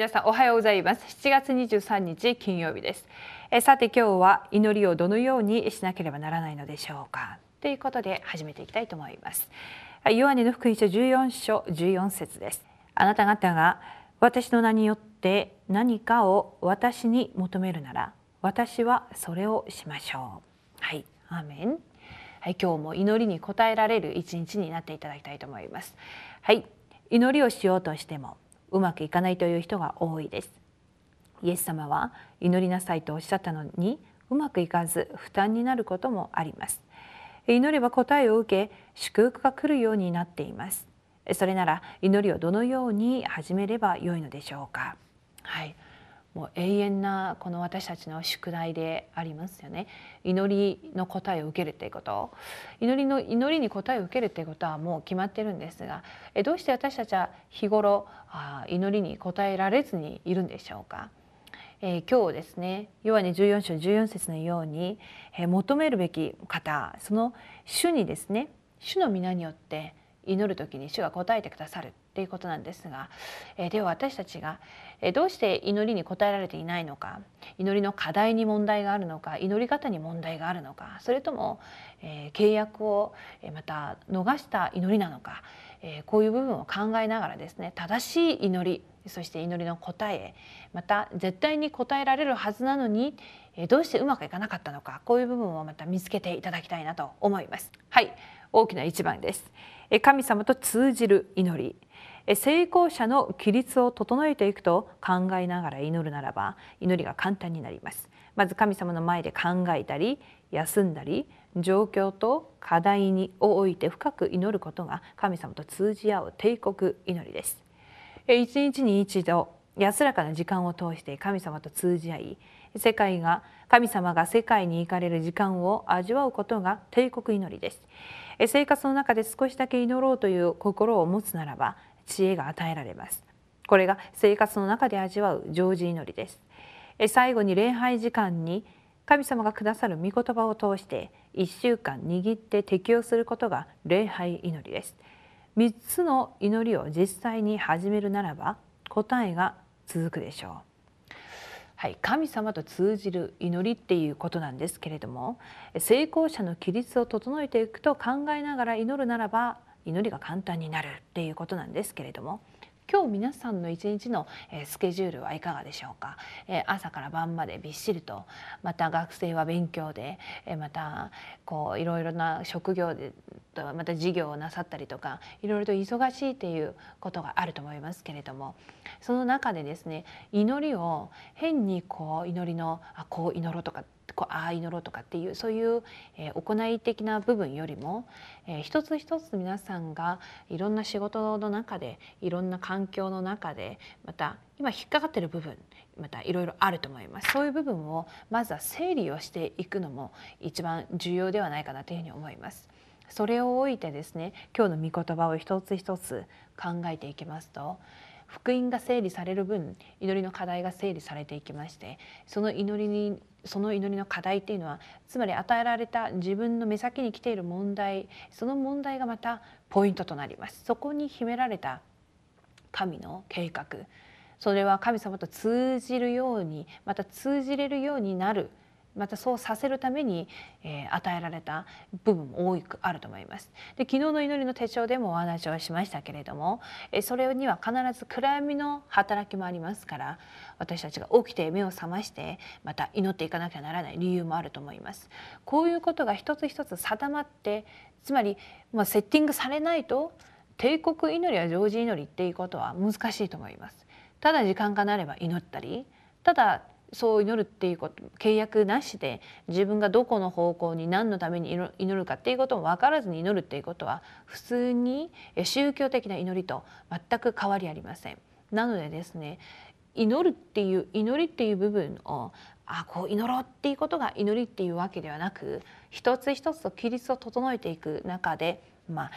皆さんおはようございます。7月23日金曜日です。えさて今日は祈りをどのようにしなければならないのでしょうか。ということで始めていきたいと思います。ヨハネの福音書14章14節です。あなた方が私の名によって何かを私に求めるなら私はそれをしましょう。はい。アーメン。はい今日も祈りに応えられる一日になっていただきたいと思います。はい。祈りをしようとしてもうまくいかないという人が多いです。イエス様は祈りなさいとおっしゃったのにうまくいかず負担になることもあります。祈れば答えを受け祝福が来るようになっています。それなら祈りをどのように始めればよいのでしょうか。はい。もう永遠なこの私たちの宿題でありますよね。祈りの答えを受けるっていうこと。祈りの祈りに答えを受けるっていうことはもう決まってるんですがどうして私たちは日頃祈りに答えられずにいるんでしょうか。えー、今日ですねヨハネ14章14節のように、えー、求めるべき方その主にですね主の皆によって祈る時に主が答えてくださるっていうことなんですが、えー、では私たちが、どうして祈りに応えられていないのか？祈りの課題に問題があるのか？祈り方に問題があるのか？それとも、え契約をまた逃した祈りなのか、えこういう部分を考えながらですね正しい祈りそして祈りの答えまた絶対に答えられるはずなのにどうしてうまくいかなかったのか？こういう部分をまた見つけていただきたいなと思います。はい。大きな一番です。神様と通じる祈り。成功者の規律を整えていくと考えながら祈るならば祈りが簡単になります。まず神様の前で考えたり休んだり状況と課題にを置いて深く祈ることが神様と通じ合う帝国祈りです。一日に一度安らかな時間を通して神様と通じ合い世界が神様が世界に行かれる時間を味わうことが帝国祈りです。生活の中で少しだけ祈ろうという心を持つならば知恵が与えられます。これが生活の中で味わう常時祈りです。最後に礼拝時間に神様がくださる御言葉を通して1週間握って適用することが礼拝祈りです。3つの祈りを実際に始めるならば答えが続くでしょう。はい、神様と通じる祈りっていうことなんですけれども成功者の規律を整えていくと考えながら祈るならば祈りが簡単になるっていうことなんですけれども今日皆さんの一日のスケジュールはいかがでしょうか？朝から晩までびっしりとまた学生は勉強でまたこういろいろな職業でまた事業をなさったりとかいろいろと忙しいっていうことがあると思いますけれどもその中でですね祈りを変にこう祈りのあこう祈ろうとかこうああ祈ろうとかっていうそういう、え、行い的な部分よりも、え、一つ一つ皆さんがいろんな仕事の中でいろんな環境の中でまた今引っかかってる部分またいろいろあると思いますそういう部分をまずは整理をしていくのも一番重要ではないかなというふうに思います。それを置いてですね今日の御言葉を一つ一つ考えていきますと福音が整理される分祈りの課題が整理されていきましてその祈りにその祈りの課題っていうのはつまり与えられた自分の目先に来ている問題その問題がまたポイントとなります。そこに秘められた神の計画。それは神様と通じるようにまた通じれるようになるまたそうさせるために、えー、与えられた部分も多くあると思います。で昨日の祈りの手帳でもお話をしましたけれども、えー、それには必ず暗闇の働きもありますから私たちが起きて目を覚ましてまた祈っていかなきゃならない理由もあると思います。こういうことが一つ一つ定まってつまり、まあ、セッティングされないと帝国祈りや常時祈りっていうことは難しいと思います。ただ時間がなれば祈ったりただそう祈るっていうこと契約なしで自分がどこの方向に何のために祈るかっていうことも分からずに祈るっていうことは普通に宗教的な祈りと全く変わりありません。なのでですね祈るっていう祈りっていう部分をあこう祈ろうっていうことが祈りっていうわけではなく一つ一つと規律を整えていく中でまあ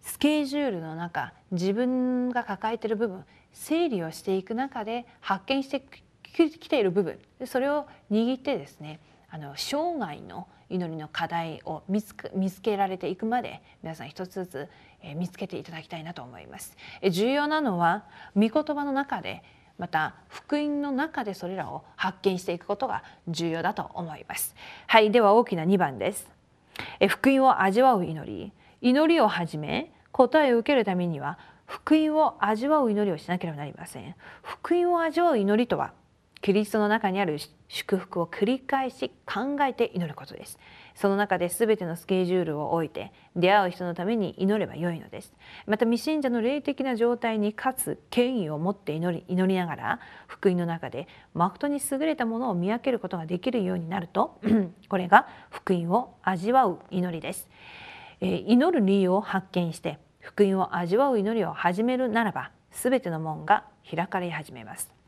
スケジュールの中自分が抱えている部分整理をしていく中で発見してきている部分それを握ってですねあの生涯の祈りの課題を見つ見つけられていくまで皆さん一つずつ見つけていただきたいなと思います。重要なのは御言葉の中でまた福音の中でそれらを発見していくことが重要だと思いますはいでは大きな2番です福音を味わう祈り祈りをはじめ答えを受けるためには福音を味わう祈りをしなければなりません福音を味わう祈りとはキリストの中にある祝福を繰り返し考えて祈ることです。その中で全てのスケジュールを置いて出会う人のために祈ればよいのです。また未信者の霊的な状態にかつ権威を持って祈り祈りながら福音の中で誠に優れたものを見分けることができるようになると これが福音を味わう祈りです、えー、祈る理由を発見して福音を味わう祈りを始めるならば全ての門が開かれ始めます。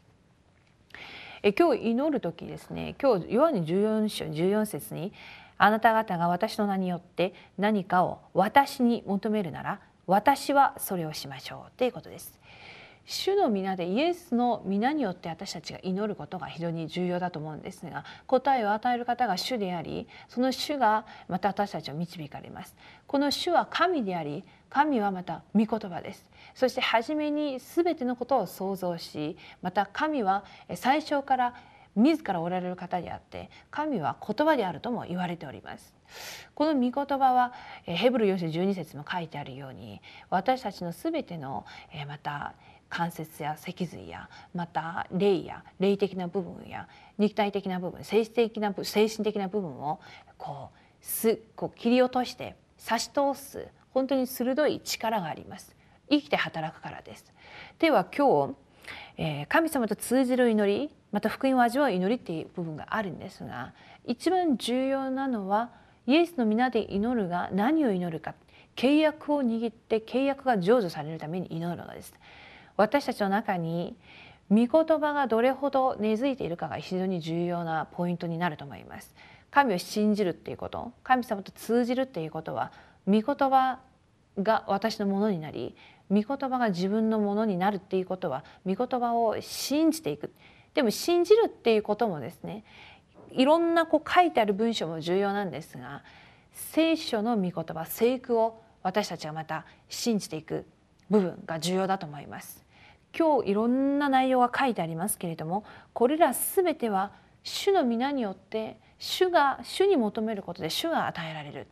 え今日祈る時ですね今日ヨハネ14章14節にあなた方が私の名によって何かを私に求めるなら私はそれをしましょうということです。主の皆でイエスの皆によって私たちが祈ることが非常に重要だと思うんですが答えを与える方が主でありその主がまた私たちを導かれますこの主は神であり神はまた御言葉です。そして初めに全てのことを創造しまた神は最初から自らおられる方であって神は言葉であるとも言われております。この御言葉はヘブル4章12節も書いてあるように私たちの全てのまた関節や脊髄やまた霊や霊的な部分や肉体的な部分精神的な精神的な部分をこうすこう切り落として差し通す本当に鋭い力があります生きて働くからですでは今日、えー、神様と通じる祈りまた福音を味わう祈りっていう部分があるんですが一番重要なのはイエスの皆で祈るが何を祈るか契約を握って契約が成就されるために祈るのです。私たちの中に御言葉がどれほど根付いているかが非常に重要なポイントになると思います。神を信じるっていうこと神様と通じるっていうことは御言葉が私のものになり御言葉が自分のものになるっていうことは御言葉を信じていくでも信じるっていうこともですねいろんなこう書いてある文章も重要なんですが聖書の御言葉聖句を私たちがまた信じていく部分が重要だと思います。今日いろんな内容が書いてありますけれどもこれら全ては主の皆によって主が主に求めることで主が与えられる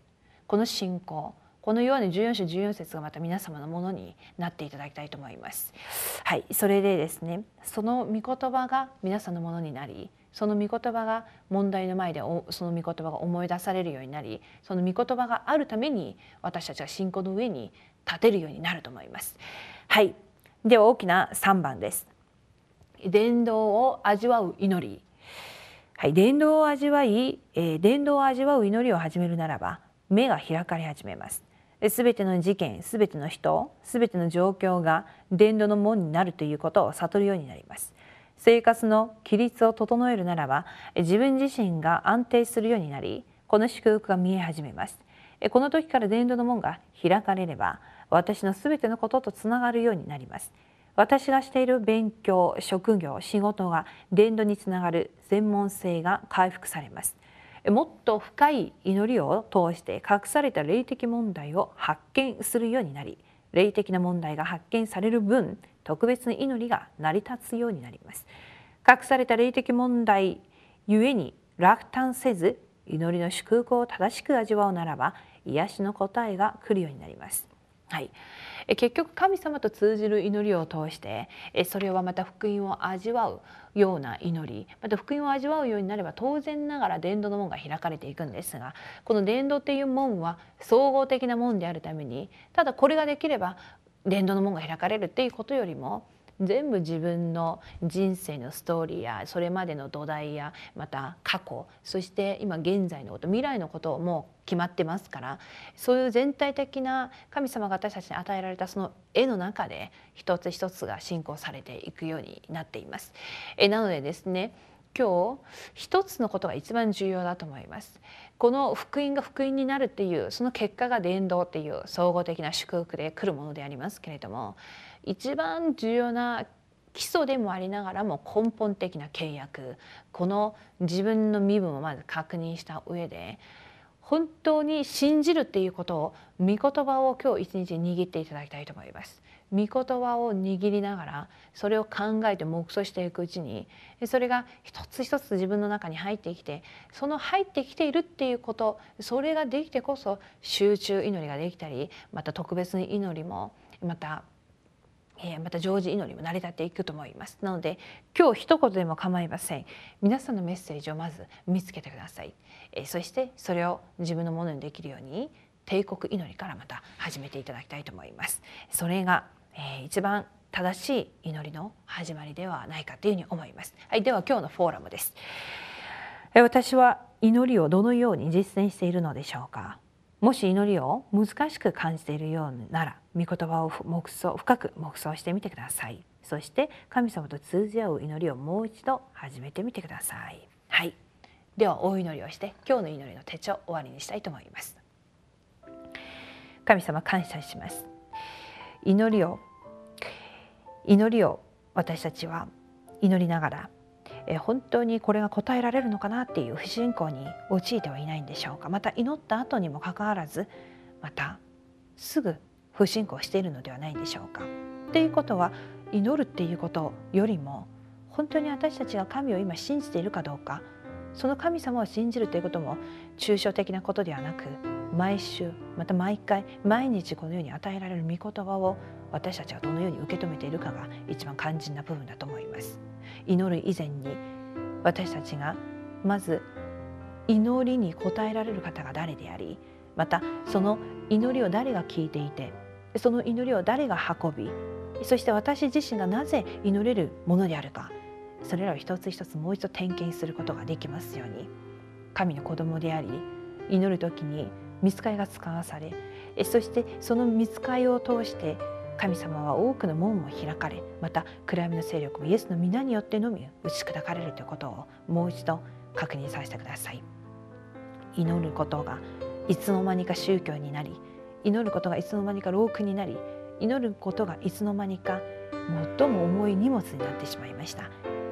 この信仰このように14章14節がまた皆様のものになっていただきたいと思います。はい、それでですねその御言葉が皆さんのものになりその御言葉が問題の前でその御言葉が思い出されるようになりその御言葉があるために私たちは信仰の上に立てるようになると思います。はいでは大きな3番です。伝道を味わう祈り。はい、伝道を味わい、えー、伝道を味わう祈りを始めるならば目が開かれ始めます。すべての事件、すべての人、すべての状況が伝道の門になるということを悟るようになります。生活の規律を整えるならば自分自身が安定するようになりこの祝福が見え始めます。この時から伝道の門が開かれれば私のすべてのこととつながるようになります。私がしている勉強、職業、仕事が伝道につながる専門性が回復されます。もっと深い祈りを通して隠された霊的問題を発見するようになり霊的な問題が発見される分特別な祈りが成り立つようになります。隠された霊的問題ゆえに落胆せず祈りの祝福を正しく味わうならば癒しの答えが来るようになります。はい、結局神様と通じる祈りを通してそれはまた福音を味わうような祈り。また福音を味わうようになれば当然ながら伝道の門が開かれていくんですがこの伝道っていう門は総合的な門であるためにただこれができれば伝道の門が開かれるっていうことよりも全部自分の人生のストーリーやそれまでの土台やまた過去そして今現在のこと未来のことも決まってますからそういう全体的な神様が私たちに与えられたその絵の中で一つ一つが進行されていくようになっています。えなのでですね今日一つのことが一番重要だと思います。この福音が福音になるっていうその結果が伝道っていう総合的な祝福で来るものでありますけれども一番重要な基礎でもありながらも根本的な契約この自分の身分をまず確認した上で本当に信じるっていうことを御言葉を今日一日握っていただきたいと思います。御言葉を握りながらそれを考えて黙想していくうちにそれが一つ一つ自分の中に入ってきてその入ってきているっていうことそれができてこそ集中祈りができたりまた特別に祈りもまたまた常時祈りも成り立っていくと思います。なので今日一言でも構いません。皆さんのメッセージをまず見つけてください。そしてそれを自分のものにできるように帝国祈りからまた始めていただきたいと思います。それが、えー、一番正しい祈りの始まりではないかというふうに思います。はいでは今日のフォーラムです。私は祈りをどのように実践しているのでしょうか？もし祈りを難しく感じているようなら御言葉を黙想深く黙想してみてください。そして神様と通じ合う祈りをもう一度始めてみてください。はい。ではお祈りをして今日の祈りの手帳終わりにしたいと思います。神様感謝します。祈りを祈りを私たちは祈りながらえ本当にこれが答えられるのかなっていう不信仰に陥ってはいないんでしょうかまた祈った後にもかかわらずまたすぐ不信仰しているのではないでしょうか。っていうことは祈るっていうことよりも本当に私たちが神を今信じているかどうかその神様を信じるということも抽象的なことではなく毎週また毎回毎日このように与えられる御言葉を私たちはどのように受け止めているかが一番肝心な部分だと思います。祈る以前に私たちがまず祈りに応えられる方が誰でありまたその祈りを誰が聞いていてその祈りを誰が運びそして私自身がなぜ祈れるものであるかそれらを一つ一つもう一度点検することができますように神の子供であり祈る時に見つかりが使わされそしてその見つかりを通して神様は多くの門を開かれまた暗闇の勢力もイエスの皆によってのみ打ち砕かれるということをもう一度確認させてください。祈ることがいつの間にか宗教になり祈ることがいつの間にか老苦になり祈ることがいつの間にか最も重い荷物になってしまいました。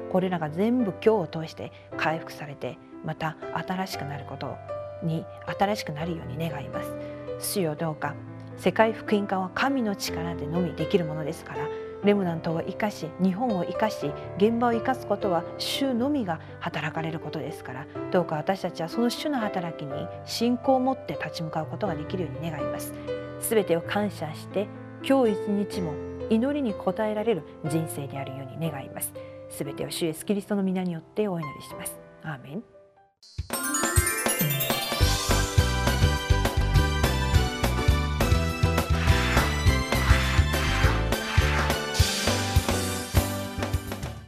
これらが全部今日を通して回復されてまた新しくなることに新しくなるように願います。主よどうか世界福音化は神の力でのみできるものですからレムナントを生かし日本を生かし現場を生かすことは主のみが働かれることですからどうか私たちはその主の働きに信仰を持って立ち向かうことができるように願います。すべてを感謝して今日一日も祈りに応えられる人生であるように願います。すべてを主イエスキリストの皆によってお祈りします。アーメン。